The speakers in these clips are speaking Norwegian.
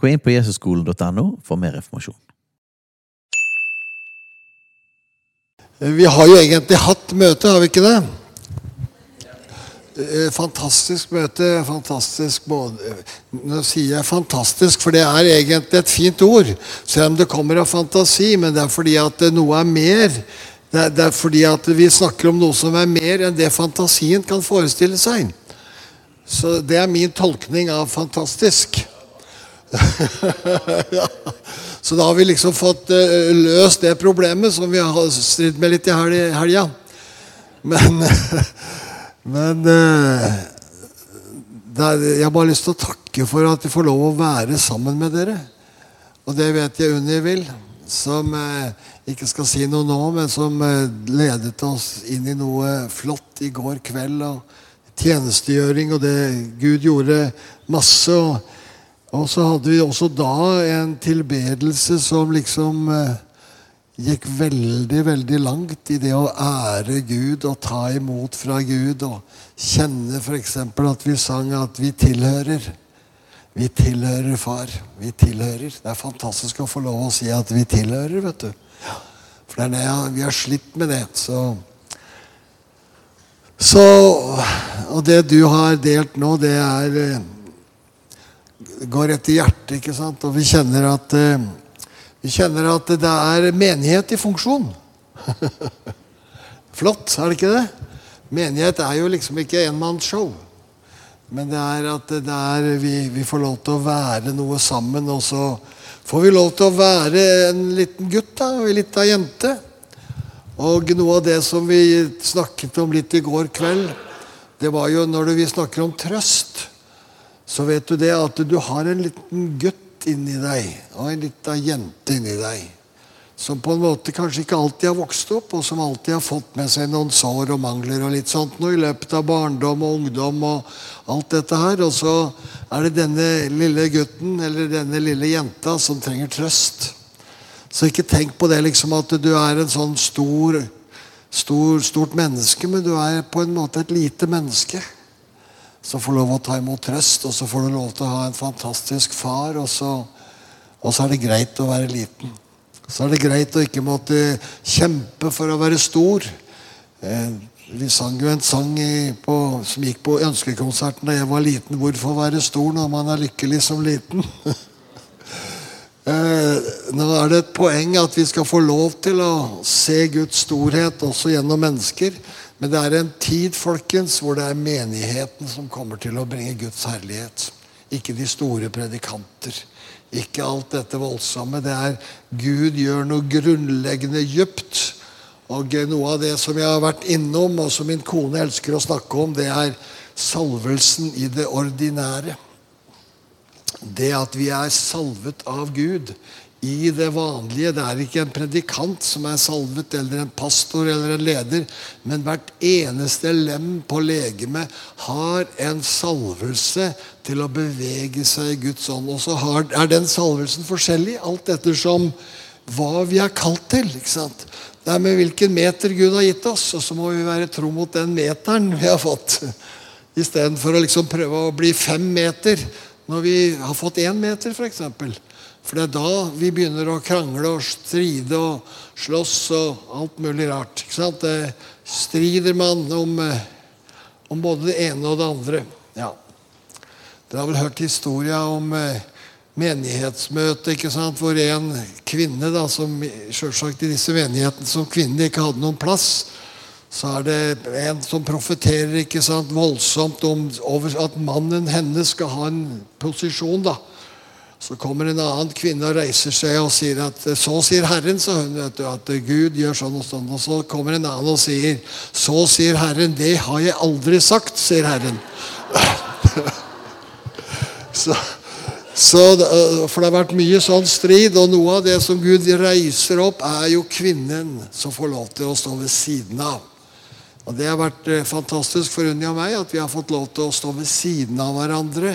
Gå inn på jesusskolen.no for mer informasjon. Vi har jo egentlig hatt møte, har vi ikke det? Eh, Fantastisk møte. Fantastisk både Nå sier jeg fantastisk, for det er egentlig et fint ord. Selv om det kommer av fantasi, men det er fordi at noe er mer. Det er, fordi at vi snakker om noe som er mer enn det fantasien kan forestille seg. Så det er min tolkning av fantastisk. ja. Så da har vi liksom fått uh, løst det problemet som vi har stridd med litt i hel- helga. Men, men uh, det er, jeg har bare lyst til å takke for at vi får lov å være sammen med dere. Og det vet jeg Unni vil, som uh, ikke skal si noe nå, men som ledet oss inn i noe flott i går kveld. og Tjenestegjøring og det Gud gjorde masse. og og så hadde vi også da en tilbedelse som liksom eh, gikk veldig, veldig langt i det å ære Gud og ta imot fra Gud. Og kjenne f.eks. at vi sang at vi tilhører. Vi tilhører Far. Vi tilhører. Det er fantastisk å få lov å si at vi tilhører, vet du. For det er det vi har slitt med det. Så så, og det du har delt nå, det er går i hjertet, ikke sant? Og vi kjenner at eh, vi kjenner at det er menighet i funksjon. Flott, er det ikke det? Menighet er jo liksom ikke enmannsshow. Men det er at det er, vi, vi får lov til å være noe sammen, og så får vi lov til å være en liten gutt da, og en lita jente. Og noe av det som vi snakket om litt i går kveld, det var jo når vi snakker om trøst så vet du det at du har en liten gutt inni deg og en lita jente inni deg. Som på en måte kanskje ikke alltid har vokst opp, og som alltid har fått med seg noen sår og mangler og litt sånt noe i løpet av barndom og ungdom og alt dette her. Og så er det denne lille gutten eller denne lille jenta som trenger trøst. Så ikke tenk på det liksom at du er en sånn stor, stor, stort menneske, men du er på en måte et lite menneske som får lov å ta imot trøst, og så får du lov til å ha en fantastisk far, og så, og så er det greit å være liten. Så er det greit å ikke måtte kjempe for å være stor. Eh, vi sang jo en sang på, som gikk på ønskekonserten da jeg var liten. 'Hvorfor være stor når man er lykkelig som liten?' Eh, nå er det et poeng at vi skal få lov til å se Guds storhet også gjennom mennesker. Men det er en tid folkens, hvor det er menigheten som kommer til å bringe Guds herlighet. Ikke de store predikanter. Ikke alt dette voldsomme. Det er Gud gjør noe grunnleggende dypt. Og noe av det som jeg har vært innom, og som min kone elsker å snakke om, det er salvelsen i det ordinære. Det at vi er salvet av Gud i det vanlige. Det er ikke en predikant som er salvet, eller en pastor eller en leder. Men hvert eneste lem på legemet har en salvelse til å bevege seg i Guds ånd. Og så er den salvelsen forskjellig, alt ettersom hva vi er kalt til. ikke sant? Det er med hvilken meter Gud har gitt oss, og så må vi være tro mot den meteren vi har fått. Istedenfor å liksom prøve å bli fem meter når vi har fått én meter, f.eks. For det er da vi begynner å krangle og stride og slåss og alt mulig rart. ikke sant? Det strider man om, eh, om både det ene og det andre. Ja. Dere har vel hørt historia om eh, menighetsmøte, hvor en kvinne, da, som selvsagt i disse menighetene som kvinne ikke hadde noen plass, så er det en som profeterer ikke sant, voldsomt om at mannen hennes skal ha en posisjon. da. Så kommer en annen kvinne og reiser seg og sier at så sier Herren, sa hun, du, at Gud gjør sånn og sånn. Og så kommer en annen og sier så sier Herren, det har jeg aldri sagt, sier Herren. Så, Så, for det har vært mye sånn strid, og noe av det som Gud reiser opp, er jo kvinnen som får lov til å stå ved siden av. Og Det har vært eh, fantastisk for Unni og meg at vi har fått lov til å stå ved siden av hverandre.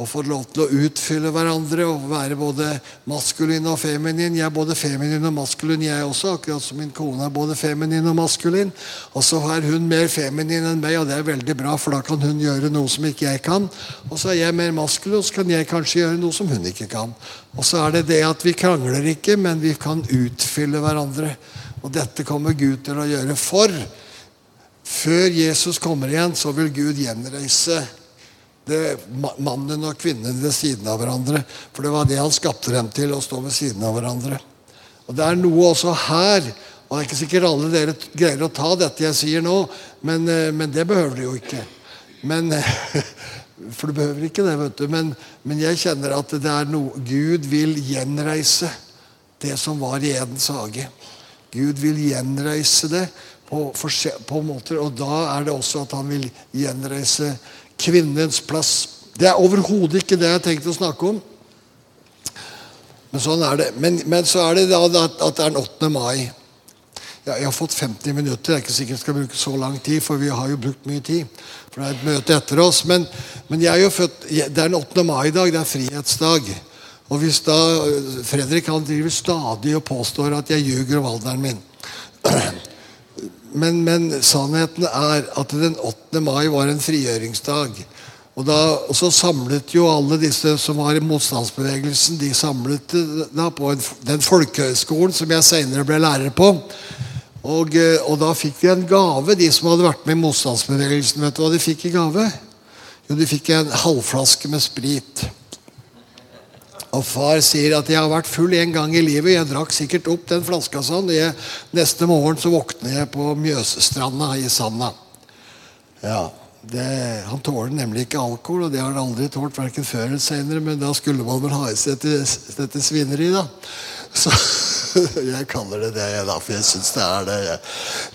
Og fått lov til å utfylle hverandre og være både maskulin og feminin. Jeg er både feminin og maskulin, jeg også, akkurat som min kone er både feminin og maskulin. Og så er hun mer feminin enn meg, og det er veldig bra, for da kan hun gjøre noe som ikke jeg kan. Og så er jeg mer maskulin, og så kan jeg kanskje gjøre noe som hun ikke kan. Og så er det det at vi krangler ikke, men vi kan utfylle hverandre. Og dette kommer Gud til å gjøre for. Før Jesus kommer igjen, så vil Gud gjenreise det, mannen og kvinnen ved siden av hverandre. For det var det han skapte dem til, å stå ved siden av hverandre. Og Det er noe også her og Det er ikke sikkert alle dere greier å ta dette jeg sier nå, men, eh, men det behøver de jo ikke. Men, for du behøver ikke det, vet du. Men, men jeg kjenner at det er noe Gud vil gjenreise det som var i Edens hage. Gud vil gjenreise det på, på måter, og da er det også at han vil gjenreise kvinnens plass. Det er overhodet ikke det jeg har tenkt å snakke om. Men sånn er det. Men, men så er det da at, at det er den 8. mai. Ja, jeg har fått 50 minutter. Det er ikke sikkert jeg skal bruke så lang tid, for vi har jo brukt mye tid. For det er et møte etter oss. Men, men jeg er jo født, det er den 8. mai i dag. Det er frihetsdag. Og hvis da Fredrik han driver stadig og påstår at jeg ljuger om alderen min men, men sannheten er at den 8. mai var en frigjøringsdag. Og, da, og så samlet jo alle disse som var i motstandsbevegelsen, de samlet eh, da på en, den folkehøgskolen som jeg senere ble lærer på. Og, eh, og da fikk de en gave, de som hadde vært med i motstandsbevegelsen. Vet du hva de fikk i gave? Jo, de fikk en halvflaske med sprit. Og far sier at jeg har vært full en gang i livet. Jeg drakk sikkert opp den flaska sånn. jeg, neste morgen så våkner jeg på Mjøsstranda i Sanda. Ja, det, Han tåler nemlig ikke alkohol, og det har han aldri tålt verken før eller senere. Men da skulle man vel ha i seg dette, dette svineriet, da. Så jeg kaller det det, da, for jeg syns det er det. Jeg.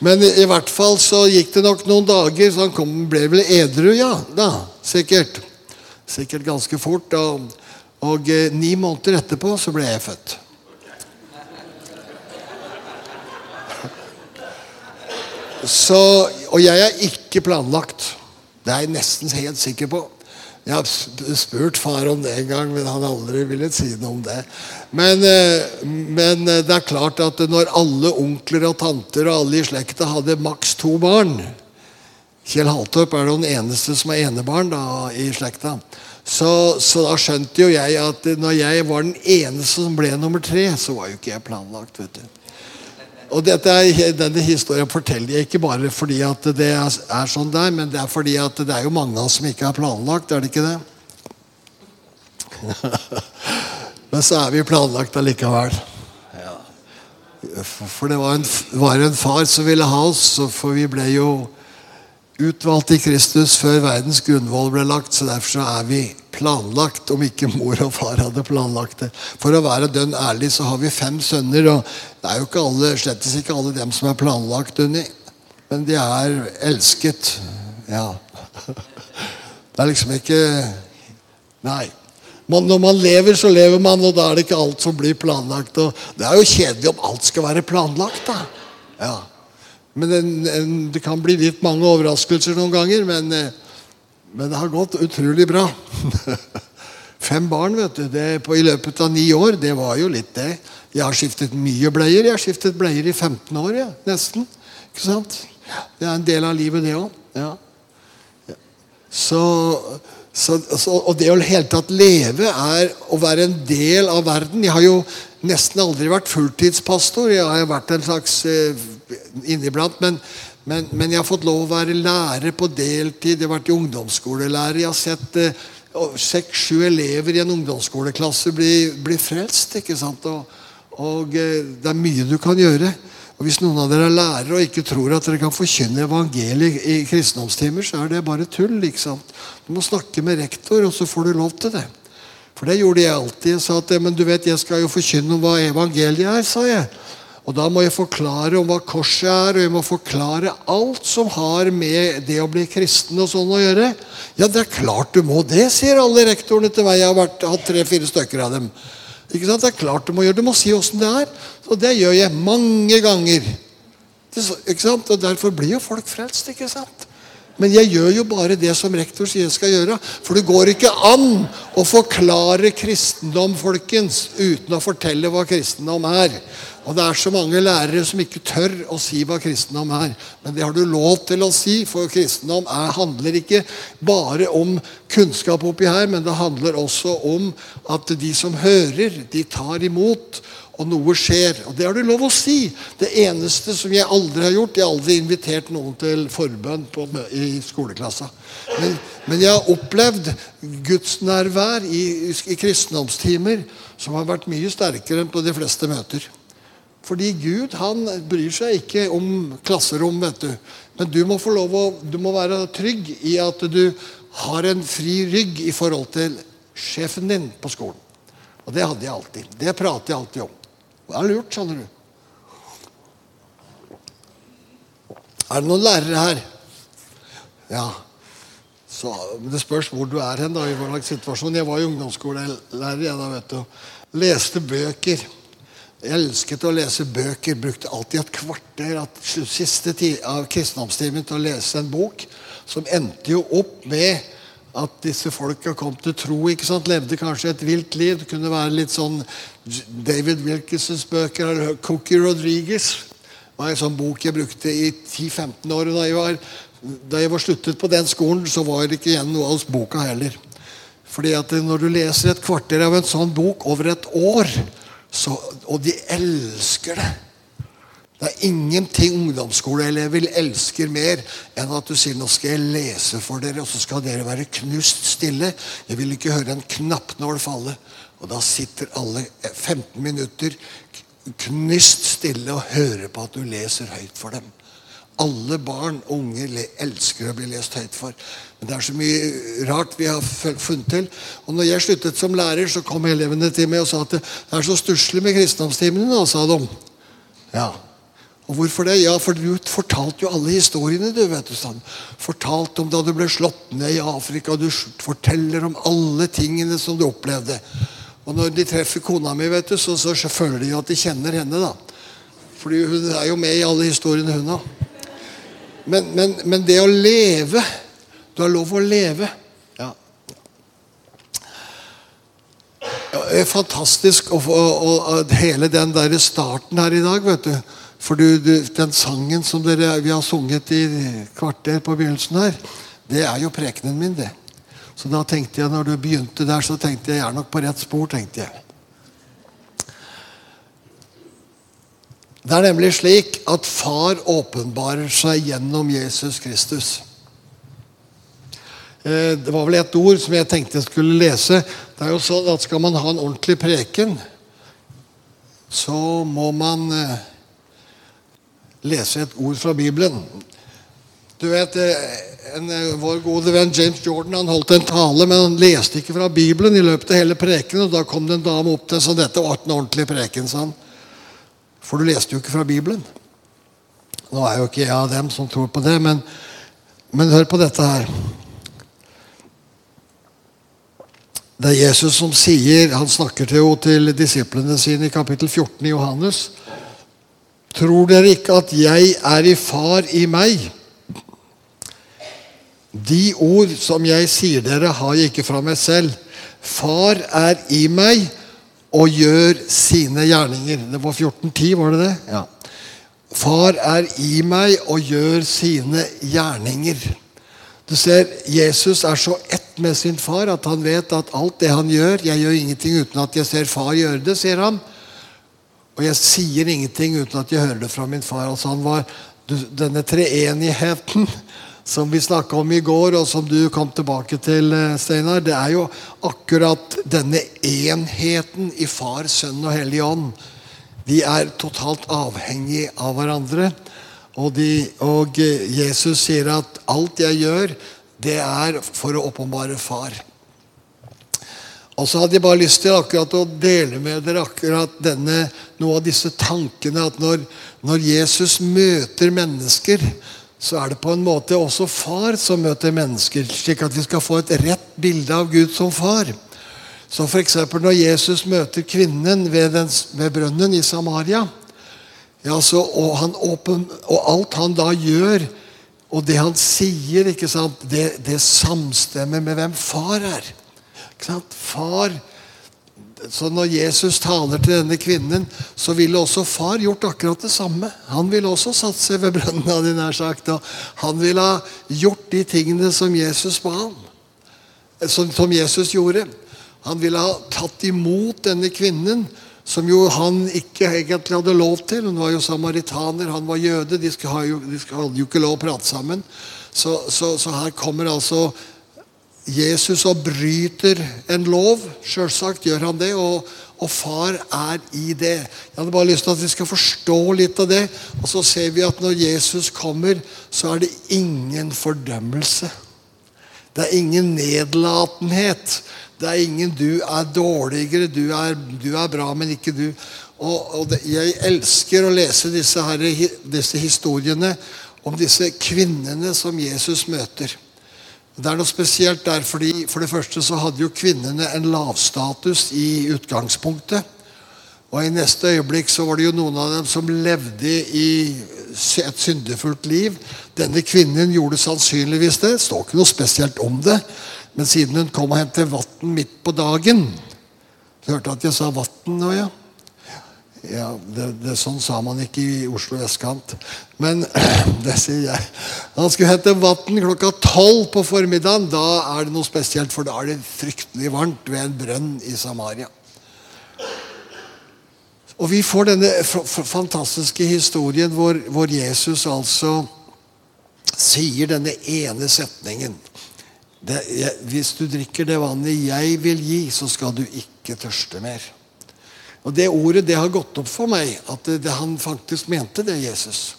Men i, i hvert fall så gikk det nok noen dager, så han kom, ble vel edru, ja. da, Sikkert. Sikkert ganske fort. Og, og eh, ni måneder etterpå så ble jeg født. Så, og jeg er ikke planlagt. Det er jeg nesten helt sikker på. Jeg har spurt far om det en gang, men han aldri ville si noe om det. Men, eh, men eh, det er klart at når alle onkler og tanter og alle i slekta hadde maks to barn Kjell Haltorp er den eneste som er enebarn da, i slekta. Så, så da skjønte jo jeg at når jeg var den eneste som ble nummer tre, så var jo ikke jeg planlagt. vet du. Og dette Denne historien forteller jeg ikke bare fordi at det er, sånn der, men det er fordi at det er jo mange av oss som ikke er planlagt, er det ikke det? men så er vi planlagt allikevel. For det var en, var en far som ville ha oss, for vi ble jo utvalgt i Kristus før verdens grunnvoll ble lagt, så derfor så er vi planlagt, om ikke mor og far hadde planlagt det. For å være dønn ærlig så har vi fem sønner, og det er jo ikke alle, slettes ikke alle dem som er planlagt, Unni. Men de er elsket. Ja. Det er liksom ikke Nei. Man, når man lever, så lever man, og da er det ikke alt som blir planlagt. Det er jo kjedelig om alt skal være planlagt, da. Ja. Men en, en, det kan bli litt mange overraskelser noen ganger, men, eh, men det har gått utrolig bra. Fem barn vet du, det på, i løpet av ni år. Det var jo litt det. Jeg har skiftet mye bleier. Jeg har skiftet bleier i 15 år, ja, nesten. Ikke sant? Det er en del av livet, det òg. Ja. Så, og det å hele tatt leve er å være en del av verden. Jeg har jo nesten aldri vært fulltidspastor. Jeg har vært en slags eh, inniblant. Men, men, men jeg har fått lov å være lærer på deltid. Jeg har vært ungdomsskolelærer. Jeg har sett eh, seks-sju elever i en ungdomsskoleklasse bli, bli frelst. ikke sant? Og, og eh, det er mye du kan gjøre. Og Hvis noen av dere er lærere og ikke tror at dere kan forkynne evangeliet i kristendomstimer, så er det bare tull. ikke sant? Du må snakke med rektor, og så får du lov til det. For det gjorde jeg alltid. Jeg sa at men du vet, jeg skal jo forkynne om hva evangeliet er, sa jeg. Og da må jeg forklare om hva korset er, og jeg må forklare alt som har med det å bli kristen og sånn å gjøre. Ja, det er klart du må det, sier alle rektorene til meg. Jeg har vært, hatt tre-fire stykker av dem. Ikke sant? Det er klart Du må gjøre Du må si åssen det er. Og det gjør jeg mange ganger. Ikke sant? Og Derfor blir jo folk frelst. ikke sant? Men jeg gjør jo bare det som rektor sier jeg skal gjøre. For det går ikke an å forklare kristendom, folkens, uten å fortelle hva kristendom er. Og det er så mange lærere som ikke tør å si hva kristendom er. Men det har du lov til å si, for kristendom er, handler ikke bare om kunnskap oppi her, men det handler også om at de som hører, de tar imot og noe skjer. Og det har du lov å si. Det eneste som jeg aldri har gjort Jeg har aldri invitert noen til forbønn på, i skoleklassa. Men, men, jeg har opplevd gudsnærvær i, i kristendomstimer som har vært mye sterkere enn på de fleste møter. Fordi Gud han bryr seg ikke om klasserom, vet du. Men du må få lov å, du må være trygg i at du har en fri rygg i forhold til sjefen din på skolen. Og det hadde jeg alltid. Det prater jeg alltid om. Det er lurt, skjønner du. Er det noen lærere her? Ja. Så, Det spørs hvor du er hen. da, i hva slags situasjon. Jeg var jo ungdomsskolelærer. Jeg da, vet du. Leste bøker. Jeg elsket å lese bøker. Brukte alltid et kvarter av siste tid av kristendomstimen til å lese en bok. Som endte jo opp med at disse folka kom til tro. ikke sant? Levde kanskje et vilt liv. Det kunne være litt sånn David Wilkinsons bøker. eller Cookie Rodriguez det var en sånn bok jeg brukte i 10-15 år. Da jeg, var, da jeg var sluttet på den skolen, så var det ikke igjen noe av boka heller. Fordi at Når du leser et kvarter av en sånn bok over et år, så, og de elsker det det er ingenting ungdomsskoleelever elsker mer enn at du sier nå skal jeg lese for dere, og så skal dere være knust stille. Jeg vil ikke høre en knappnål falle. Og da sitter alle 15 minutter knust stille og hører på at du leser høyt for dem. Alle barn og unge elsker å bli lest høyt for. Men det er så mye rart vi har funnet til. Og når jeg sluttet som lærer, så kom elevene til meg og sa at det er så stusslig med kristendomstimene nå, sa de. Ja, og hvorfor det? Ja, for du fortalte jo alle historiene. du vet du sånn. Fortalte om da du ble slått ned i Afrika. Du forteller om alle tingene som du opplevde. Og når de treffer kona mi, vet du, så, så føler de jo at de kjenner henne. da. Fordi hun er jo med i alle historiene, hun òg. Men, men, men, det å leve Du har lov å leve. Ja. Det er fantastisk og, og, og hele den der starten her i dag, vet du for du, du, den sangen som dere, vi har sunget i kvarter på begynnelsen her, det er jo prekenen min, det. Så da tenkte jeg, når du begynte der, så tenkte jeg jeg er nok på rett spor. tenkte jeg. Det er nemlig slik at Far åpenbarer seg gjennom Jesus Kristus. Eh, det var vel et ord som jeg tenkte jeg skulle lese. Det er jo sånn at Skal man ha en ordentlig preken, så må man eh, lese et ord fra Bibelen. Du vet, eh, en, eh, Vår gode venn James Jordan han holdt en tale, men han leste ikke fra Bibelen i løpet av hele preken. og Da kom det en dame opp til så dette var en ordentlig preken. sa han. For du leste jo ikke fra Bibelen. Nå er jo ikke jeg av dem som tror på det, men, men hør på dette her. Det er Jesus som sier Han snakker til, til disiplene sine i kapittel 14 i Johannes. Tror dere ikke at jeg er i far i meg? De ord som jeg sier dere, har jeg ikke fra meg selv. Far er i meg og gjør sine gjerninger. Det var 14.10, var det det? Ja. Far er i meg og gjør sine gjerninger. Du ser, Jesus er så ett med sin far at han vet at alt det han gjør Jeg gjør ingenting uten at jeg ser far gjøre det, sier han. Og jeg sier ingenting uten at jeg hører det fra min far. Altså han var Denne treenigheten som vi snakka om i går, og som du kom tilbake til, eh, Steinar, det er jo akkurat denne enheten i Far, Sønn og Hellig Ånd. De er totalt avhengige av hverandre. Og, de, og eh, Jesus sier at alt jeg gjør, det er for å åpenbare Far. Og så hadde jeg bare lyst til akkurat å dele med dere akkurat denne, noe av disse tankene. At når, når Jesus møter mennesker, så er det på en måte også far som møter mennesker. Slik at vi skal få et rett bilde av Gud som far. Så f.eks. når Jesus møter kvinnen ved, den, ved brønnen i Samaria ja, så, og, åpen, og, alt han da gjør, og det han sier, det, det samstemmer med hvem far er. Far så når Jesus taler til denne kvinnen, så ville også far gjort akkurat det samme. Han ville også satt seg ved brønnen, hadde nær sagt. Og han ville ha gjort de tingene som Jesus ba ham. Som, som Jesus gjorde. Han ville ha tatt imot denne kvinnen som jo han ikke egentlig hadde lov til. Hun var jo samaritaner, han var jøde. De, jo, de hadde jo ikke lov å prate sammen. Så, så, så, her kommer altså Jesus og bryter en lov. Sjølsagt gjør han det. Og, og, far er i det. Jeg hadde bare lyst til at vi skal forstå litt av det. Og så ser vi at når Jesus kommer, så er det ingen fordømmelse. Det er ingen nedlatenhet. Det er ingen 'du er dårligere', du er, du er bra, men ikke du'. Og, og det, Jeg elsker å lese disse, her, disse historiene om disse kvinnene som Jesus møter. Det er noe spesielt der, fordi For det første så hadde jo kvinnene en lavstatus i utgangspunktet. Og i neste øyeblikk så var det jo noen av dem som levde i et syndefullt liv. Denne kvinnen gjorde sannsynligvis det. Det står ikke noe spesielt om det. Men siden hun kom og hentet vann midt på dagen Du hørte at jeg sa vann nå, ja? Ja, det, det, Sånn sa man ikke i Oslo vestkant. Men det sier jeg. Han skulle hente vann klokka tolv på formiddagen. Da er det noe spesielt, for da er det fryktelig varmt ved en brønn i Samaria. Og vi får denne fantastiske historien hvor, hvor Jesus altså sier denne ene setningen. Det, jeg, hvis du drikker det vannet jeg vil gi, så skal du ikke tørste mer. Og Det ordet det har gått opp for meg, at det, han faktisk mente det, Jesus.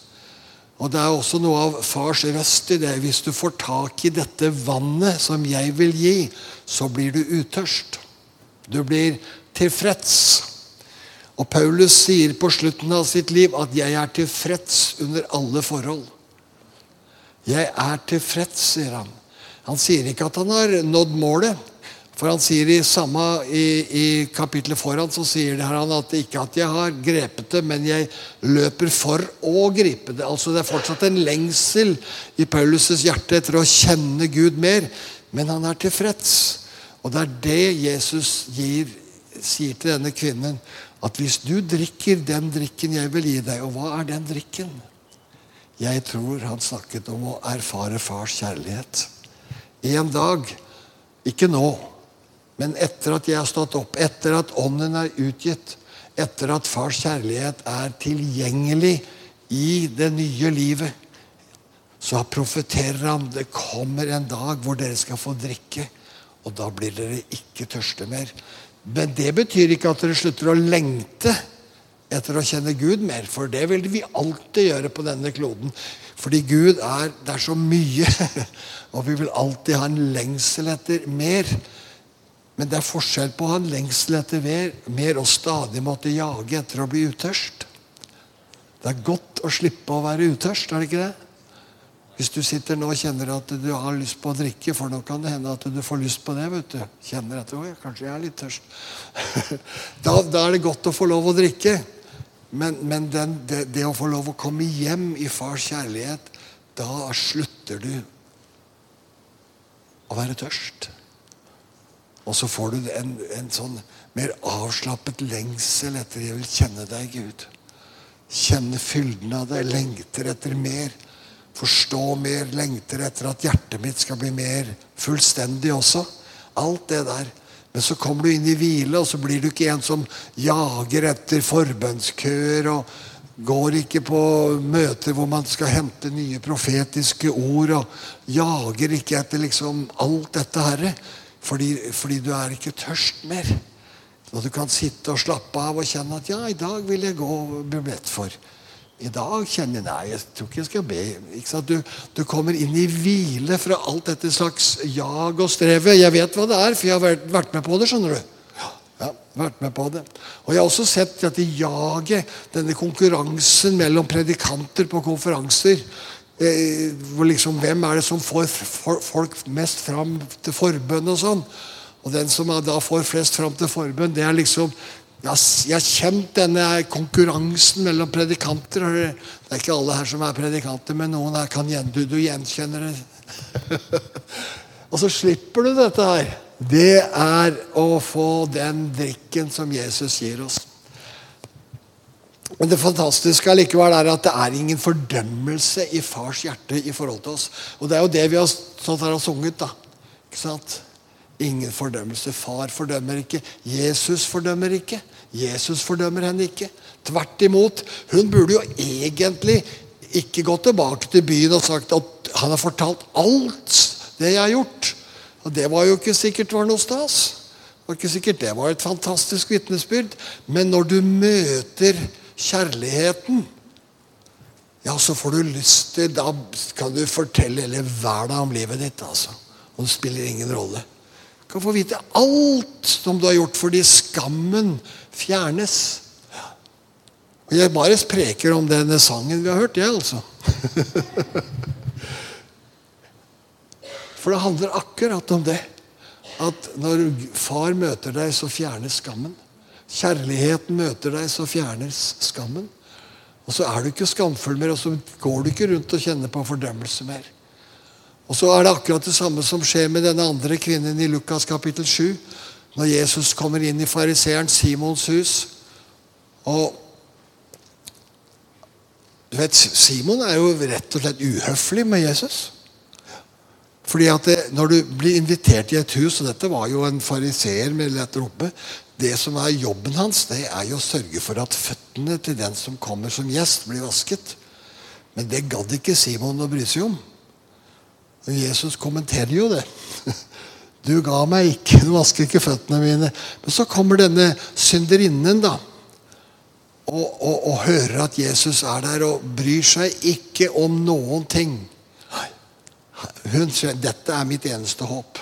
Og Det er også noe av fars røst i det. Hvis du får tak i dette vannet som jeg vil gi, så blir du utørst. Du blir tilfreds. Og Paulus sier på slutten av sitt liv at 'jeg er tilfreds under alle forhold'. Jeg er tilfreds, sier han. Han sier ikke at han har nådd målet. For han sier i samme i, i kapitlet foran så sier han at ikke at jeg har grepet det, men jeg løper for å gripe det. Altså Det er fortsatt en lengsel i Paulus' hjerte etter å kjenne Gud mer. Men han er tilfreds. Og det er det Jesus gir, sier til denne kvinnen. At hvis du drikker den drikken jeg vil gi deg Og hva er den drikken? Jeg tror han snakket om å erfare fars kjærlighet. En dag, ikke nå, men etter at jeg har stått opp, etter at Ånden er utgitt, etter at Fars kjærlighet er tilgjengelig i det nye livet, så profeterer han det kommer en dag hvor dere skal få drikke, og da blir dere ikke tørste mer. Men det betyr ikke at dere slutter å lengte etter å kjenne Gud mer, for det vil vi alltid gjøre på denne kloden. Fordi Gud er Det er så mye. Og vi vil alltid ha en lengsel etter mer. Men det er forskjell på å ha en lengsel etter mer, mer og stadig måtte jage etter å bli utørst. Det er godt å slippe å være utørst, er det ikke det? Hvis du sitter nå og kjenner at du har lyst på å drikke, for nå kan det hende at du får lyst på det. vet du. Kjenner at kanskje jeg er litt tørst. da, da, er det godt å få lov å drikke. Men, men den, det, det, å få lov å komme hjem i fars kjærlighet, da slutter du å være tørst. Og så får du en, en sånn mer avslappet lengsel etter 'jeg vil kjenne deg, Gud'. Kjenne fylden av deg, lengter etter mer. Forstå mer, lengter etter at hjertet mitt skal bli mer fullstendig også. Alt det der. Men så kommer du inn i hvile, og så blir du ikke en som jager etter forbønnskøer og Går ikke på møter hvor man skal hente nye profetiske ord. Og jager ikke etter liksom alt dette herre. Fordi, fordi, du er ikke tørst mer. Og du kan sitte og slappe av og kjenne at ja, i dag vil jeg gå og bli bedt for. I dag kjenner jeg Nei, jeg tror ikke jeg skal be. Du, du kommer inn i hvile fra alt dette slags jag og strevet. Jeg vet hva det er, for jeg har vært, vært med på det. skjønner du. Ja, vært med på det. Og Jeg har også sett dette jaget, denne konkurransen mellom predikanter på konferanser. Eh, liksom, Hvem er det som får folk mest fram til forbønn og sånn? Og den som da får flest fram til forbønn, det er liksom jeg har kjent denne konkurransen mellom predikanter. Det er ikke alle her som er predikanter, men noen her kan du, du gjenkjenner det. og så slipper du dette her. Det er å få den drikken som Jesus gir oss. Men det fantastiske likevel er at det er ingen fordømmelse i fars hjerte i forhold til oss. Og det er jo det vi har stått her og sunget. da. Ikke sant? Ingen fordømmelse. Far fordømmer ikke. Jesus fordømmer ikke. Jesus fordømmer henne ikke. Tvert imot. Hun burde jo egentlig ikke gå tilbake til byen og sagt at han har fortalt alt det jeg har gjort. Og Det var jo ikke sikkert var noe stas. Det var ikke sikkert det var et fantastisk vitnesbyrd. Men når du møter kjærligheten, ja, så får du lyst til Da kan du fortelle hele verden om livet ditt. altså. Og det spiller ingen rolle Du kan få vite alt som du har gjort, fordi skammen fjernes. Og Jeg bare preker om denne sangen vi har hørt, jeg, altså. For det handler akkurat om det. At når far møter deg, så fjernes skammen. Kjærligheten møter deg, så fjernes skammen. Og så er du ikke skamfull mer, og så går du ikke rundt og kjenner på fordømmelse mer. Og så er det akkurat det samme som skjer med denne andre kvinnen i Lukas kapittel 7. Når Jesus kommer inn i fariseeren Simons hus. Og du vet, Simon er jo rett og slett uhøflig med Jesus. Fordi at det, Når du blir invitert i et hus, og dette var jo en fariseer med lett oppe Det som er jobben hans, det er jo å sørge for at føttene til den som kommer som gjest, blir vasket. Men det gadd ikke Simon å bry seg om. Jesus kommenterer jo det. Du ga meg ikke, du vasker ikke føttene mine. Men så kommer denne synderinnen da, og, og, og, hører at Jesus er der og bryr seg ikke om noen ting. Hun sier 'Dette er mitt eneste håp'.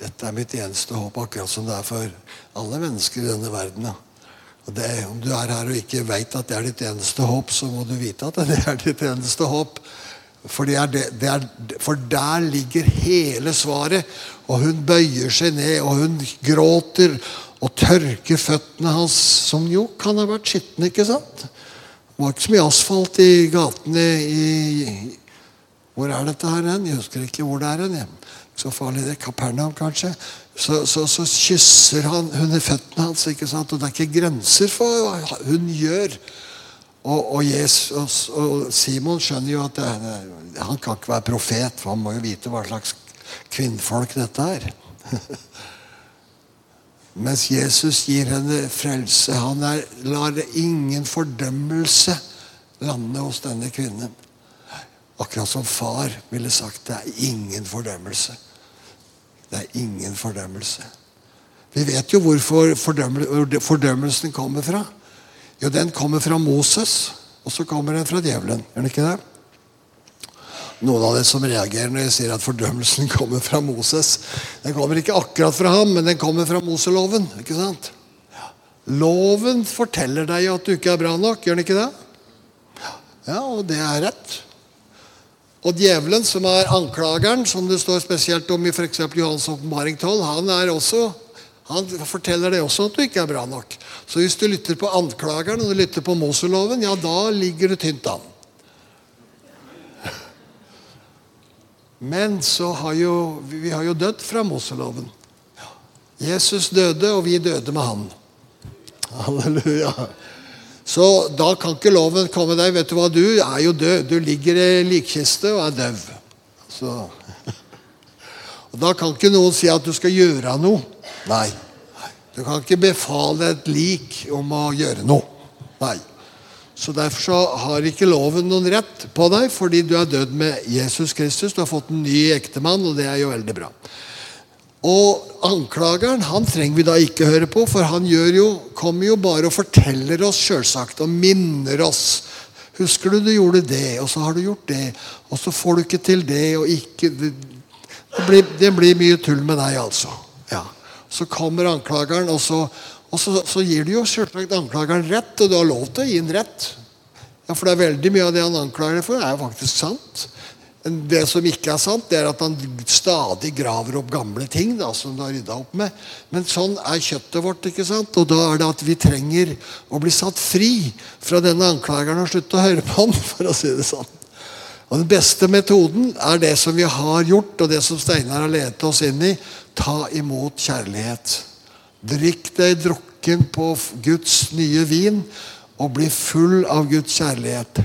Dette er mitt eneste håp, akkurat som det er for alle mennesker i denne verden. Og det, Om du er her og ikke veit at det er ditt eneste håp, så må du vite at det er ditt eneste håp. For, det det, det er, for, der ligger hele svaret. Og hun bøyer seg ned, og hun gråter og tørker føttene hans, som jo kan ha vært skitne. ikke sant? Det var ikke så mye asfalt i gatene i Hvor er dette her hen? Jeg husker ikke hvor det er hen. Så farlig det. Kapernaum, kanskje. Så, så, så kysser han hun i føttene hans, ikke sant? og det er ikke grenser for hva hun gjør. Og, og, Jesus, og, Simon skjønner jo at det, han kan ikke være profet, for han må jo vite hva slags kvinnfolk dette er. Mens Jesus gir henne frelse. Han er, lar ingen fordømmelse lande hos denne kvinnen. Akkurat som far ville sagt det er ingen fordømmelse. Det er ingen fordømmelse. Vi vet jo hvorfor fordømmelsen kommer fra. Jo, den kommer fra Moses, og så kommer den fra djevelen. Gjør den ikke det? Noen av dere som reagerer når jeg sier at fordømmelsen kommer fra Moses. Den kommer ikke akkurat fra ham, men den kommer fra Moseloven. ikke sant? Loven forteller deg at du ikke er bra nok. Gjør den ikke det? Ja, og det er rett. Og djevelen, som er anklageren, som det står spesielt om i f.eks. Johans åpenbaring 12, han også han forteller det også at du ikke er bra nok. Så hvis du lytter på anklageren og du lytter på Moseloven, ja, da ligger du tynt an. Men så har jo, vi har jo dødd fra Moseloven. Jesus døde, og vi døde med han. Halleluja. Så da kan ikke loven komme deg. Vet du hva, du er jo død. Du ligger i likkiste og er død. Så. Og Da kan ikke noen si at du skal gjøre noe. Nei. Du kan ikke befale et lik om å gjøre noe. Nei. Så Derfor så har ikke loven noen rett på deg, fordi du er død med Jesus Kristus. Du har fått en ny ektemann, og det er jo veldig bra. Og anklageren han trenger vi da ikke høre på, for han jo, kommer jo bare og forteller oss selvsagt og minner oss Husker du du gjorde det, og så har du gjort det, og så får du ikke til det, og ikke Det, det, blir, det blir, mye tull med deg, altså. Ja. Så kommer anklageren, og så, og så, så gir du jo selvsagt anklageren rett, og du har lov til å gi en rett. Ja, For det er veldig mye av det han anklager deg for, er jo faktisk sant. Det som ikke er sant, det er at han stadig graver opp gamle ting da, som du har rydda opp med. Men sånn er kjøttet vårt. ikke sant? Og da er det at vi trenger å bli satt fri fra denne anklageren og slutte å høre på ham, for å si det sånn. Og Den beste metoden er det som vi har gjort, og det som Steinar har ledet oss inn i. Ta imot kjærlighet. Drikk deg drukken på Guds nye vin, og bli full av Guds kjærlighet.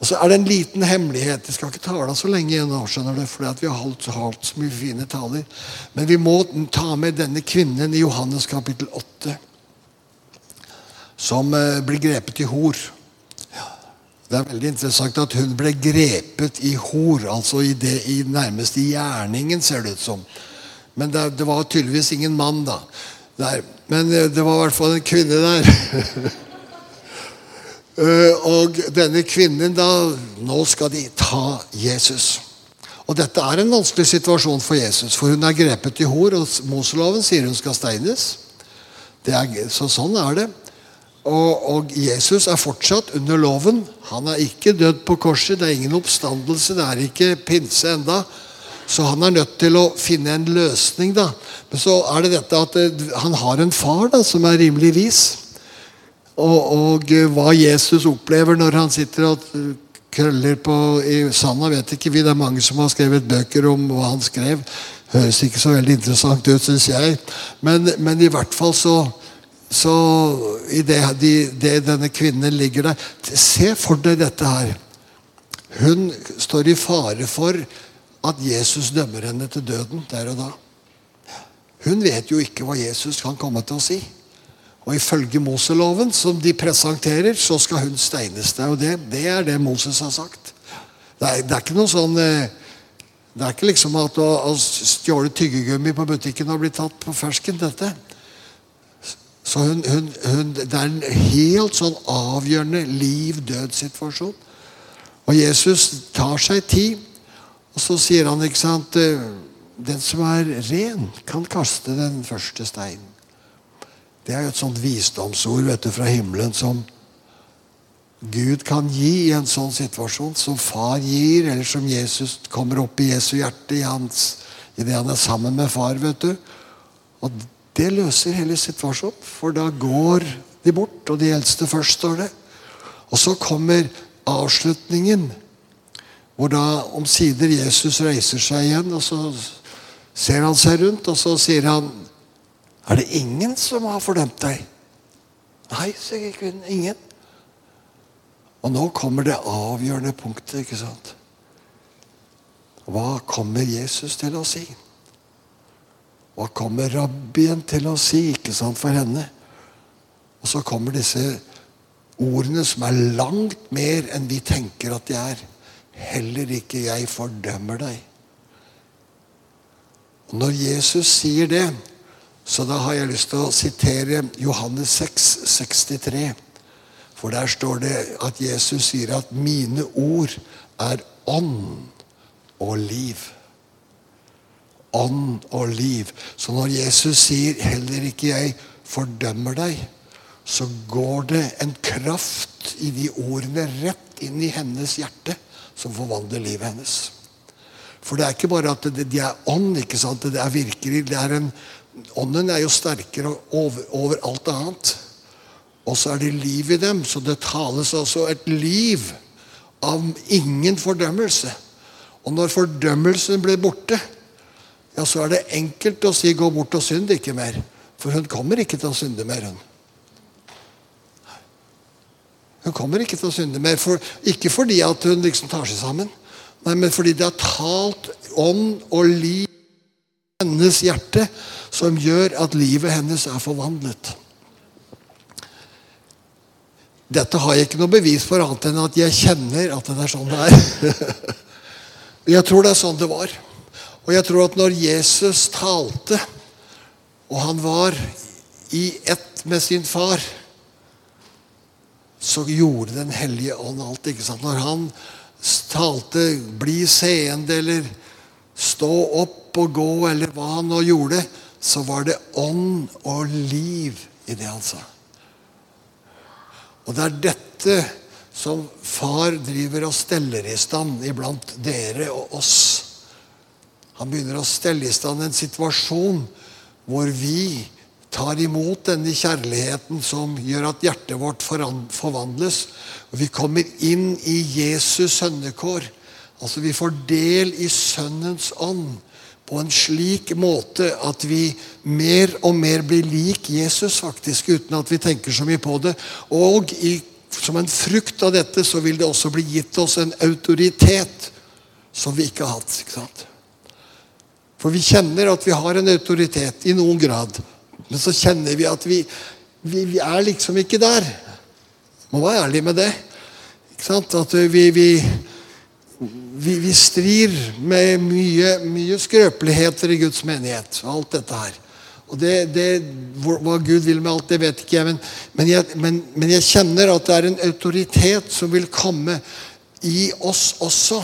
Og så er det en liten hemmelighet. Jeg skal ikke tale så lenge igjen nå, skjønner du, fordi vi har holdt, holdt, så mye fine taler. Men vi må ta med denne kvinnen i Johannes kapittel 8. Som eh, blir grepet i hor. Det er veldig interessant at hun ble grepet i hor. Altså i, det, i nærmest i gjerningen, ser det ut som. Men det, det var tydeligvis ingen mann, da. Der. Men eh, det var i hvert fall en kvinne der. Eh, og denne kvinnen da Nå skal de ta Jesus. Og dette er en vanskelig situasjon for Jesus, for hun er grepet i hor, og Moseloven sier hun skal steines. Er, så sånn er det. Og, og, Jesus er fortsatt under loven. Han er ikke dødd på korset. Det er ingen oppstandelse. Det er ikke pinse enda. Så han er nødt til å finne en løsning. da. Men så er det dette at eh, han har en far da, som er rimelig vis. Og, og, eh, hva Jesus opplever når han sitter og krøller på i sanda, vet ikke vi. Det er mange som har skrevet bøker om hva han skrev. Høres ikke så veldig interessant ut, syns jeg. Men, men, i hvert fall så, så i det, de, det, denne kvinnen ligger der Se for deg dette her. Hun står i fare for at Jesus dømmer henne til døden der og da. Hun vet jo ikke hva Jesus kan komme til å si. Og ifølge Moseloven, som de presenterer, så skal hun steines. Det jo det, det, er det Moses har sagt. Det er, det er ikke noe sånn eh, Det er ikke liksom at å, å stjåle tyggegummi på butikken har blitt tatt på fersken, dette. Så hun, hun, hun, Det er en helt sånn avgjørende liv-død-situasjon. Og Jesus tar seg tid, og så sier han, ikke sant eh, Den som er ren, kan kaste den første steinen. Det er jo et sånt visdomsord vet du, fra himmelen som Gud kan gi i en sånn situasjon. Som far gir, eller som Jesus kommer opp i Jesu hjerte i hans, idet han er sammen med far. vet du. Og det løser hele situasjonen, for da går de bort, og de eldste først, står det. Og så kommer avslutningen, hvor da omsider Jesus reiser seg igjen, og så ser han seg rundt, og så sier han er det ingen som har fordømt deg? Nei, sier kvinnen. Ingen. Og nå kommer det avgjørende punktet, ikke sant? Hva kommer Jesus til å si? Hva kommer rabbien til å si ikke sant, for henne? Og så kommer disse ordene som er langt mer enn vi tenker at de er. Heller ikke jeg fordømmer deg. Og Når Jesus sier det, så da har jeg lyst til å sitere Johannes 6, 63. For der står det at Jesus sier at 'mine ord er ånd og liv'. Ånd og liv. Så når Jesus sier 'heller ikke jeg fordømmer deg', så går det en kraft i de ordene rett inn i hennes hjerte, som forvandler livet hennes. For det er ikke bare at de er ånd, ikke sant? det er virkelig, det er en Ånden er jo sterkere over, over alt annet. Og så er det liv i dem. Så det tales altså et liv av ingen fordømmelse. Og når fordømmelsen blir borte, ja, så er det enkelt å si 'gå bort og synd ikke mer'. For hun kommer ikke til å synde mer. Hun Hun kommer ikke til å synde mer. For, ikke fordi at hun liksom tar seg sammen, nei, men fordi det er talt ånd og liv i hennes hjerte som gjør at livet hennes er forvandlet. Dette har jeg ikke noe bevis for, annet enn at jeg kjenner at det er sånn det er. Jeg tror det er sånn det var. Og jeg tror at når Jesus talte, og han var i ett med sin far, så gjorde Den hellige ånd alt. ikke sant? Når han talte 'bli seende' eller 'stå opp og gå', eller hva han nå gjorde, så var det ånd og liv i det han sa. Og det er dette som far driver og steller i stand iblant dere og oss. Han begynner å stelle i stand en situasjon hvor vi tar imot denne kjærligheten som gjør at hjertet vårt forvandles. Og vi kommer inn i Jesus sønnekår. Altså Vi får del i Sønnens ånd på en slik måte at vi mer og mer blir lik Jesus, faktisk, uten at vi tenker så mye på det. Og i, som en frukt av dette så vil det også bli gitt oss en autoritet som vi ikke har hatt. ikke sant? For vi kjenner at vi har en autoritet i noen grad. Men så kjenner vi at vi, vi, vi er liksom ikke der. Må være ærlig med det. Ikke sant? At vi, vi vi, vi, strir med mye, mye skrøpeligheter i Guds menighet. og alt dette her. Og det, det, Hva Gud vil med alt, det vet ikke jeg men, men jeg. men, men, jeg kjenner at det er en autoritet som vil komme i oss også.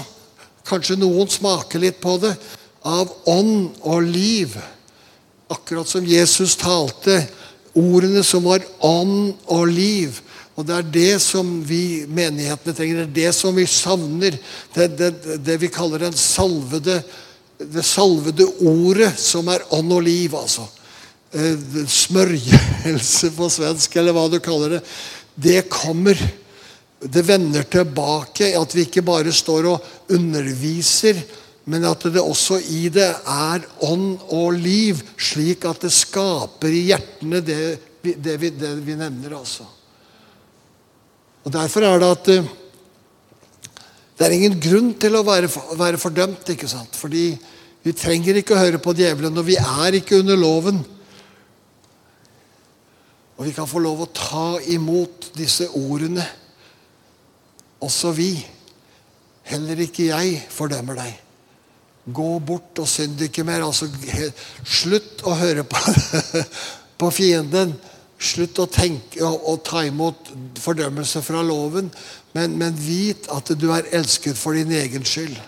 Kanskje noen smaker litt på det. Av ånd og liv. Akkurat som Jesus talte. Ordene som var ånd og liv. Og det er det som vi menighetene trenger. Det er det som vi savner. Det, det, det vi kaller den salvede, det salvede ordet, som er ånd og liv, altså. Eh, smørjelse på svensk, eller hva du kaller det. Det kommer. Det vender tilbake. At vi ikke bare står og underviser, men at det også i det er ånd og liv, slik at det skaper i hjertene det, det, vi, det vi nevner. altså. Og Derfor er det at eh, det er ingen grunn til å være, være fordømt. ikke sant? Fordi vi trenger ikke å høre på djevelen, og vi er ikke under loven. Og vi kan få lov å ta imot disse ordene, også vi. Heller ikke jeg fordømmer deg. Gå bort og synd ikke mer. Altså, slutt å høre på, på fienden. Slutt å tenke og, og ta imot fordømmelse fra loven, men, men, vit at du er elsket for din egen skyld.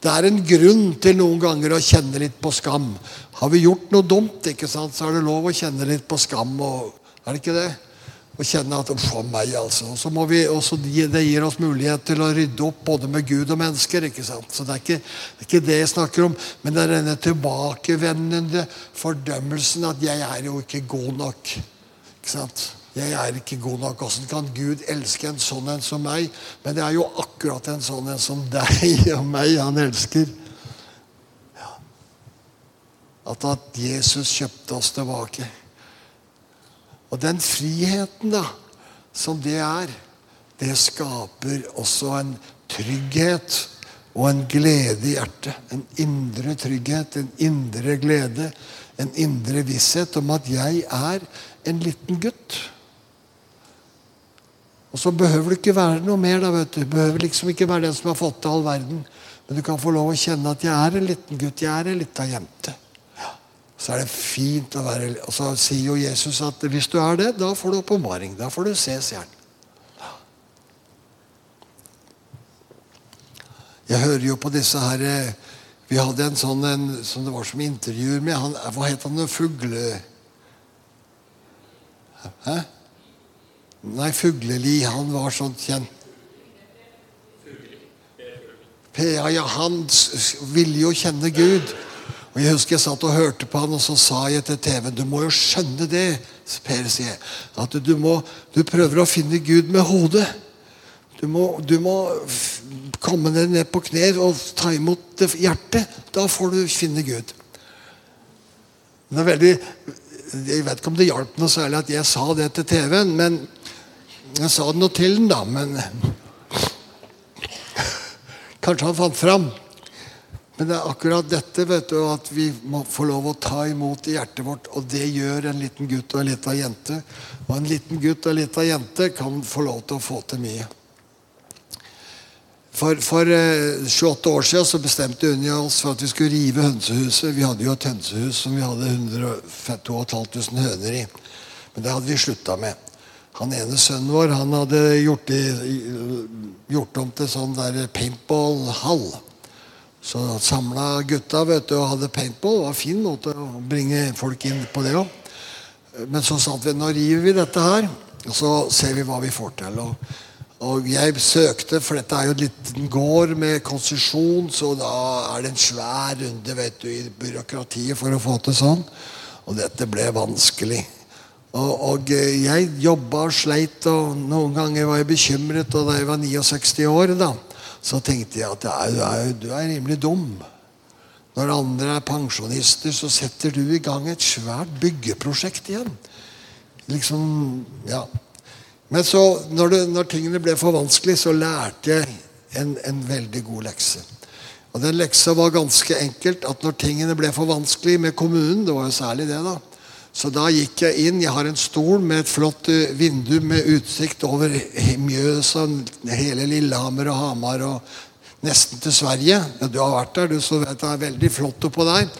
Det er en grunn til noen ganger å kjenne litt på skam. Har vi gjort noe dumt, ikke sant, så er det lov å kjenne litt på skam. Og, er det ikke det? Å kjenne at for meg, altså. Så må vi også, Det gir oss mulighet til å rydde opp både med Gud og mennesker. ikke sant? Så Det er ikke det, er ikke det jeg snakker om, men det er denne tilbakevendende fordømmelsen at 'jeg er jo ikke god nok'. Ikke sant? Jeg er ikke god nok. Hvordan kan Gud elske en sånn en som meg? Men det er jo akkurat en sånn en som deg og meg han elsker. Ja. At, at Jesus kjøpte oss tilbake. Og den friheten da, som det er, det skaper også en trygghet og en glede i hjertet. En indre trygghet, en indre glede, en indre visshet om at jeg er en liten gutt. Og så behøver det ikke være noe mer. da, vet du. Det behøver liksom ikke være den som har fått til all verden. Men du kan få lov å kjenne at jeg er en liten gutt. Jeg er en lita jente. Ja. Så er det fint å være Og så sier jo Jesus at hvis du er det, da får du oppbevaring. Da får du se stjernen. Jeg hører jo på disse her eh, Vi hadde en sånn en, som det var som intervjuer med han, Hva het han? Fugle... Hæ? Nei, Fugleli. Han var sånn kjent ja, ja, Han ville jo kjenne Gud. Og Jeg husker jeg satt og hørte på han, og så sa jeg til TV Du må jo skjønne det, Per, sier jeg. At du, må, du prøver å finne Gud med hodet. Du må, du må komme deg ned på kne og ta imot hjertet. Da får du finne Gud. Det er veldig jeg vet ikke om det hjalp noe særlig at jeg sa det til TV-en, men jeg sa det nå til den, da. Men kanskje han fant fram. Men det er akkurat dette vet du, at vi må få lov å ta imot i hjertet vårt. Og det gjør en liten gutt og en lita jente. Og en liten gutt og en lita jente kan få lov til å få til mye. For, for eh, 28 år siden så bestemte Unni oss for at vi skulle rive hønsehuset. Vi hadde jo et hønsehus som vi hadde 100, 2500 høner i. Men det hadde vi slutta med. Han ene sønnen vår han hadde gjort, det, gjort om til sånn der paintball-hall. Så samla gutta vet du, og hadde paintball. Det var en fin måte å bringe folk inn på det òg. Men så sa vi nå river vi dette her, og så ser vi hva vi får til. Og, og jeg søkte, for dette er jo en liten gård med konsesjon, så da er det en svær runde vet du, i byråkratiet for å få til sånn. Og dette ble vanskelig. Og, og jeg jobba og sleit, og noen ganger var jeg bekymret. Og da jeg var 69 år, da, så tenkte jeg at du er, du er rimelig dum. Når andre er pensjonister, så setter du i gang et svært byggeprosjekt igjen. Liksom, ja. Men så, når, det, når tingene ble for vanskelig, så lærte jeg en, en veldig god lekse. Og den leksa var ganske enkelt at når tingene ble for vanskelig med kommunen, det var jo særlig det da, så da gikk jeg inn. Jeg har en stol med et flott eh, vindu med utsikt over Mjøsa, hele Lillehammer og Hamar og nesten til Sverige. Ja, du har vært der, du, så vet det er veldig flott oppå der.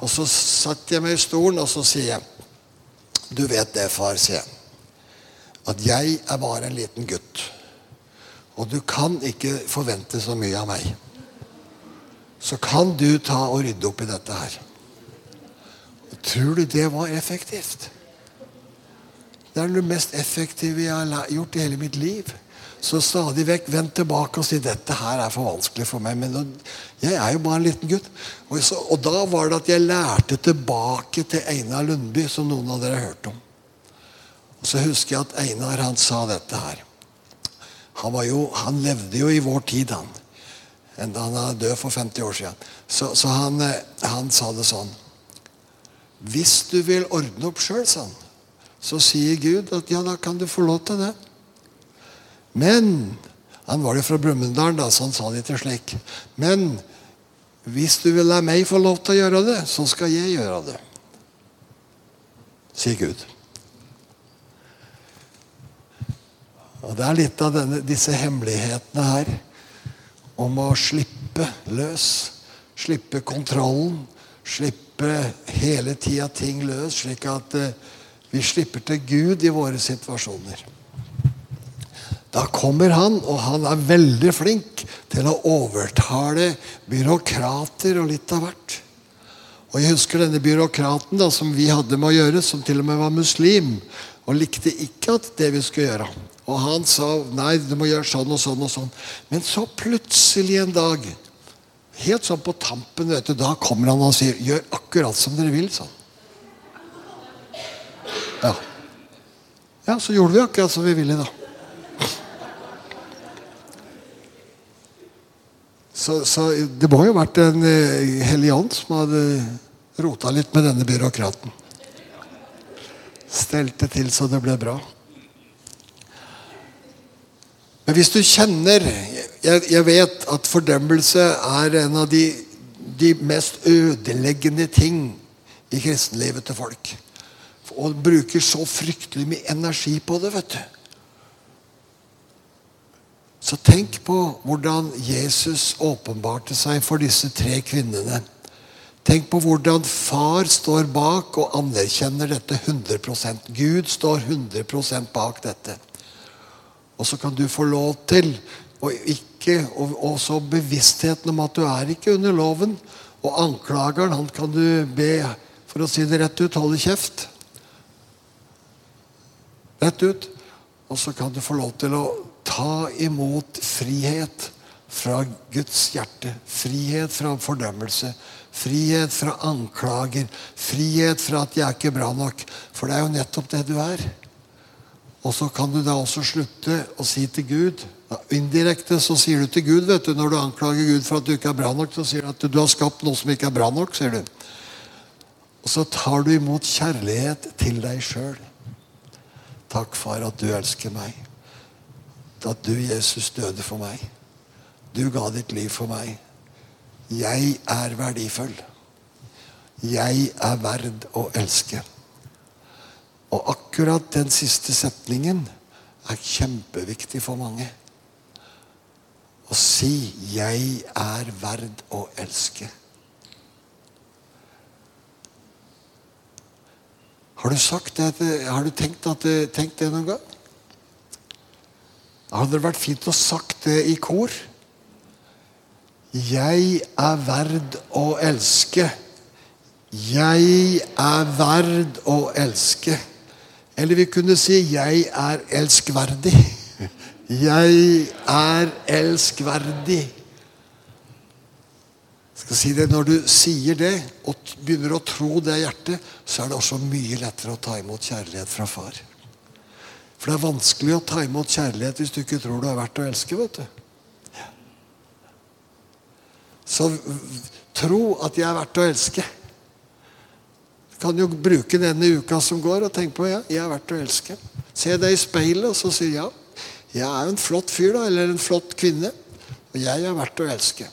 Og så satte jeg meg i stolen, og så sier jeg Du vet det, far, sier jeg. At jeg er bare en liten gutt. Og du kan ikke forvente så mye av meg. Så kan du ta og rydde opp i dette her. Tror du det var effektivt? Det er det mest effektive jeg har gjort i hele mitt liv. Så stadig vekk vend tilbake og si dette her er for vanskelig for meg. Men jeg er jo bare en liten gutt. Og, så, og da var det at jeg lærte tilbake til Einar Lundby, som noen av dere har hørt om. Og Så husker jeg at Einar han sa dette her. Han, jo, han levde jo i vår tid, han. Enda han er død for 50 år siden. Så, så han, eh, han sa det sånn hvis du vil ordne opp sjøl, sånn, så sier Gud at ja, da kan du få lov til det. Men Han var jo fra Brumunddal, da, så han sa det ikke slik. Men hvis du vil la meg få lov til å gjøre det, så skal jeg gjøre det. Sier Gud. Og Det er litt av denne, disse hemmelighetene her om å slippe løs. Slippe kontrollen. Slippe hele tida ting løs, slik at eh, vi slipper til Gud i våre situasjoner. Da kommer han, og han er veldig flink til å overtale byråkrater og litt av hvert. Og Jeg husker denne byråkraten da, som vi hadde med å gjøre, som til og med var muslim, og likte ikke at det vi skulle gjøre. Og han sa nei, du må gjøre sånn og sånn og sånn. Men så plutselig en dag Helt sånn på tampen, du, da kommer han og sier 'Gjør akkurat som dere vil', sånn. Ja. ja, så gjorde vi akkurat som vi ville, da. Så, så det må jo ha vært en uh, hellig ånd som hadde rota litt med denne byråkraten. Stelte til så det ble bra. Men hvis du kjenner jeg, jeg, vet at fordømmelse er en av de, de mest ødeleggende ting i kristenlivet til folk. Og bruker så fryktelig mye energi på det, vet du. Så tenk på hvordan Jesus åpenbarte seg for disse tre kvinnene. Tenk på hvordan far står bak og anerkjenner dette 100% Gud står 100% bak dette. Og så kan du få lov til og ikke, og også bevisstheten om at du er ikke under loven. Og anklageren, han kan du be, for å si det rett ut, holde kjeft. Rett ut. Og så kan du få lov til å ta imot frihet fra Guds hjerte. Frihet fra fordømmelse. Frihet fra anklager. Frihet fra at 'jeg er ikke bra nok'. For det er jo nettopp det du er. Og så kan du da også slutte å si til Gud Indirekte så sier du til Gud vet du, Når du anklager Gud for at du ikke er bra nok, så sier du at du har skapt noe som ikke er bra nok. sier du. Og så tar du imot kjærlighet til deg sjøl. Takk, far, at du elsker meg. At du, Jesus, døde for meg. Du ga ditt liv for meg. Jeg er verdifull. Jeg er verd å elske. Og akkurat den siste setningen er kjempeviktig for mange. Å si 'Jeg er verd å elske'. Har du det? Har du tenkt, at, tenkt det noen gang? Hadde det vært fint å sagt det i kor? Jeg er verd å elske. Jeg er verd å elske. Eller vi kunne si 'Jeg er elskverdig'. Jeg er elskverdig. Jeg skal si det, Når du sier det og begynner å tro det i hjertet, så er det også mye lettere å ta imot kjærlighet fra far. For det er vanskelig å ta imot kjærlighet hvis du ikke tror du er verdt å elske. vet du. Så tro at jeg er verdt å elske. Kan jo bruke denne uka som går, og tenke på ja, jeg er verdt å elske. Se deg i speilet, og så sier ja. Jeg er jo en flott fyr, da, eller en flott kvinne. Og jeg er verdt å elske.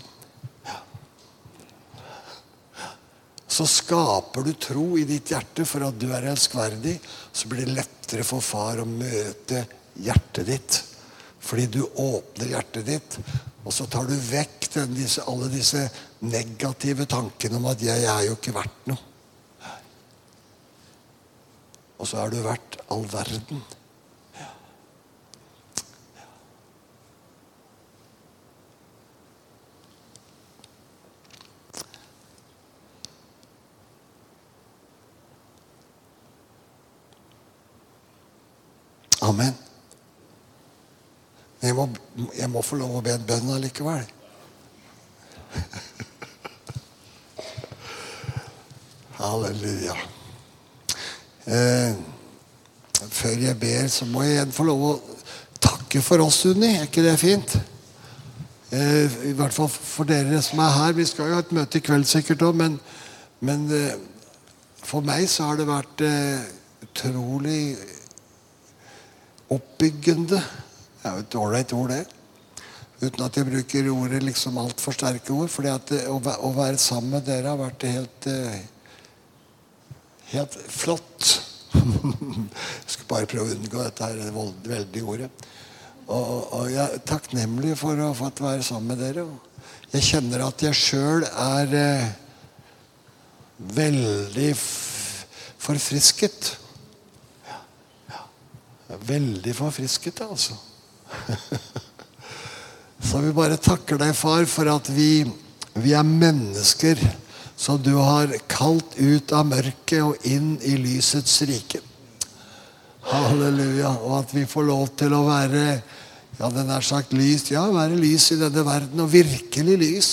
Så skaper du tro i ditt hjerte for at du er elskverdig. Så blir det lettere for far å møte hjertet ditt. Fordi du åpner hjertet ditt, og så tar du vekk den, disse, alle disse negative tankene om at 'jeg er jo ikke verdt noe'. Og så er du verdt all verden. Amen. Men jeg må, jeg må få lov å be en bønn allikevel. Halleluja. Eh, før jeg ber, så må jeg igjen få lov å takke for oss, Unni. Er ikke det fint? Eh, I hvert fall for dere som er her. Vi skal jo ha et møte i kveld sikkert òg, men, men eh, for meg så har det vært eh, utrolig oppbyggende. Det er jo et ålreit ord, det. Uten at jeg bruker ordet liksom altfor sterke ord. For å, å være sammen med dere har vært helt eh, Helt flott. jeg skal bare prøve å unngå dette her veldige ordet. Og, og jeg er takknemlig for å ha fått være sammen med dere. Jeg kjenner at jeg sjøl er eh, veldig forfrisket. Veldig forfrisket, altså. Så vi bare takker deg, far, for at vi, vi er mennesker som du har kalt ut av mørket og inn i lysets rike. Halleluja. Og at vi får lov til å være ja, den er sagt lys. Ja, være lys i denne verden, og virkelig lys.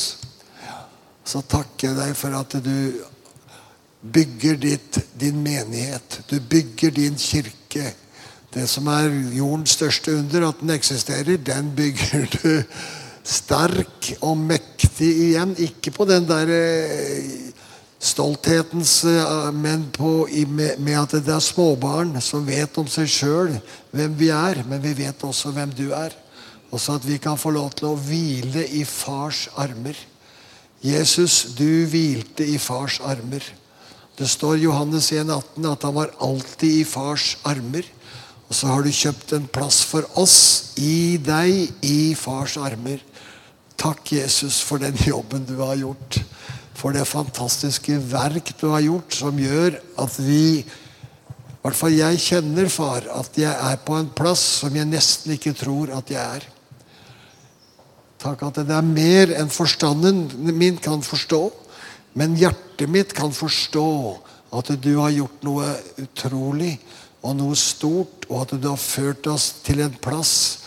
Så takker jeg deg for at du bygger ditt, din menighet. Du bygger din kirke. Det som er jordens største under, at den eksisterer, den bygger du sterk og mektig igjen. Ikke på den der eh, stolthetens eh, Men på, med, at det er småbarn som vet om seg sjøl hvem vi er. Men vi vet også hvem du er. Og så at vi kan få lov til å hvile i fars armer. Jesus, du hvilte i fars armer. Det står i Johannes 1,18 at han var alltid i fars armer. Og så har du kjøpt en plass for oss i deg, i fars armer. Takk, Jesus, for den jobben du har gjort. For det fantastiske verk du har gjort, som gjør at vi I hvert fall jeg kjenner, far, at jeg er på en plass som jeg nesten ikke tror at jeg er. Takk at det er mer enn forstanden min kan forstå. Men hjertet mitt kan forstå at du har gjort noe utrolig og noe stort, og at du har ført oss til en plass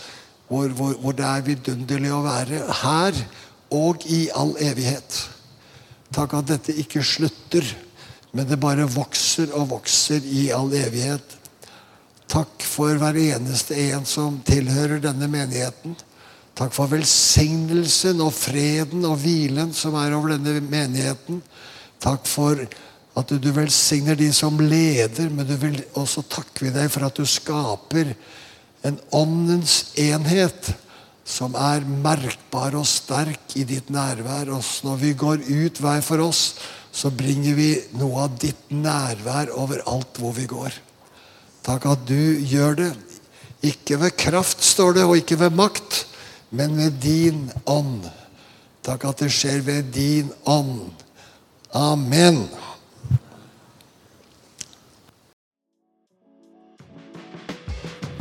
hvor, hvor, hvor det er vidunderlig å være. Her og i all evighet. Takk at dette ikke slutter, men det bare vokser og vokser i all evighet. Takk for hver eneste en som tilhører denne menigheten. Takk for velsignelsen og freden og hvilen som er over denne menigheten. Takk for at du velsigner de som leder, men du vil også takke deg for at du skaper en åndens enhet som er merkbar og sterk i ditt nærvær. Også når vi går ut hver for oss, så bringer vi noe av ditt nærvær overalt hvor vi går. Takk at du gjør det. Ikke ved kraft, står det, og ikke ved makt, men ved din ånd. Takk at det skjer ved din ånd. Amen.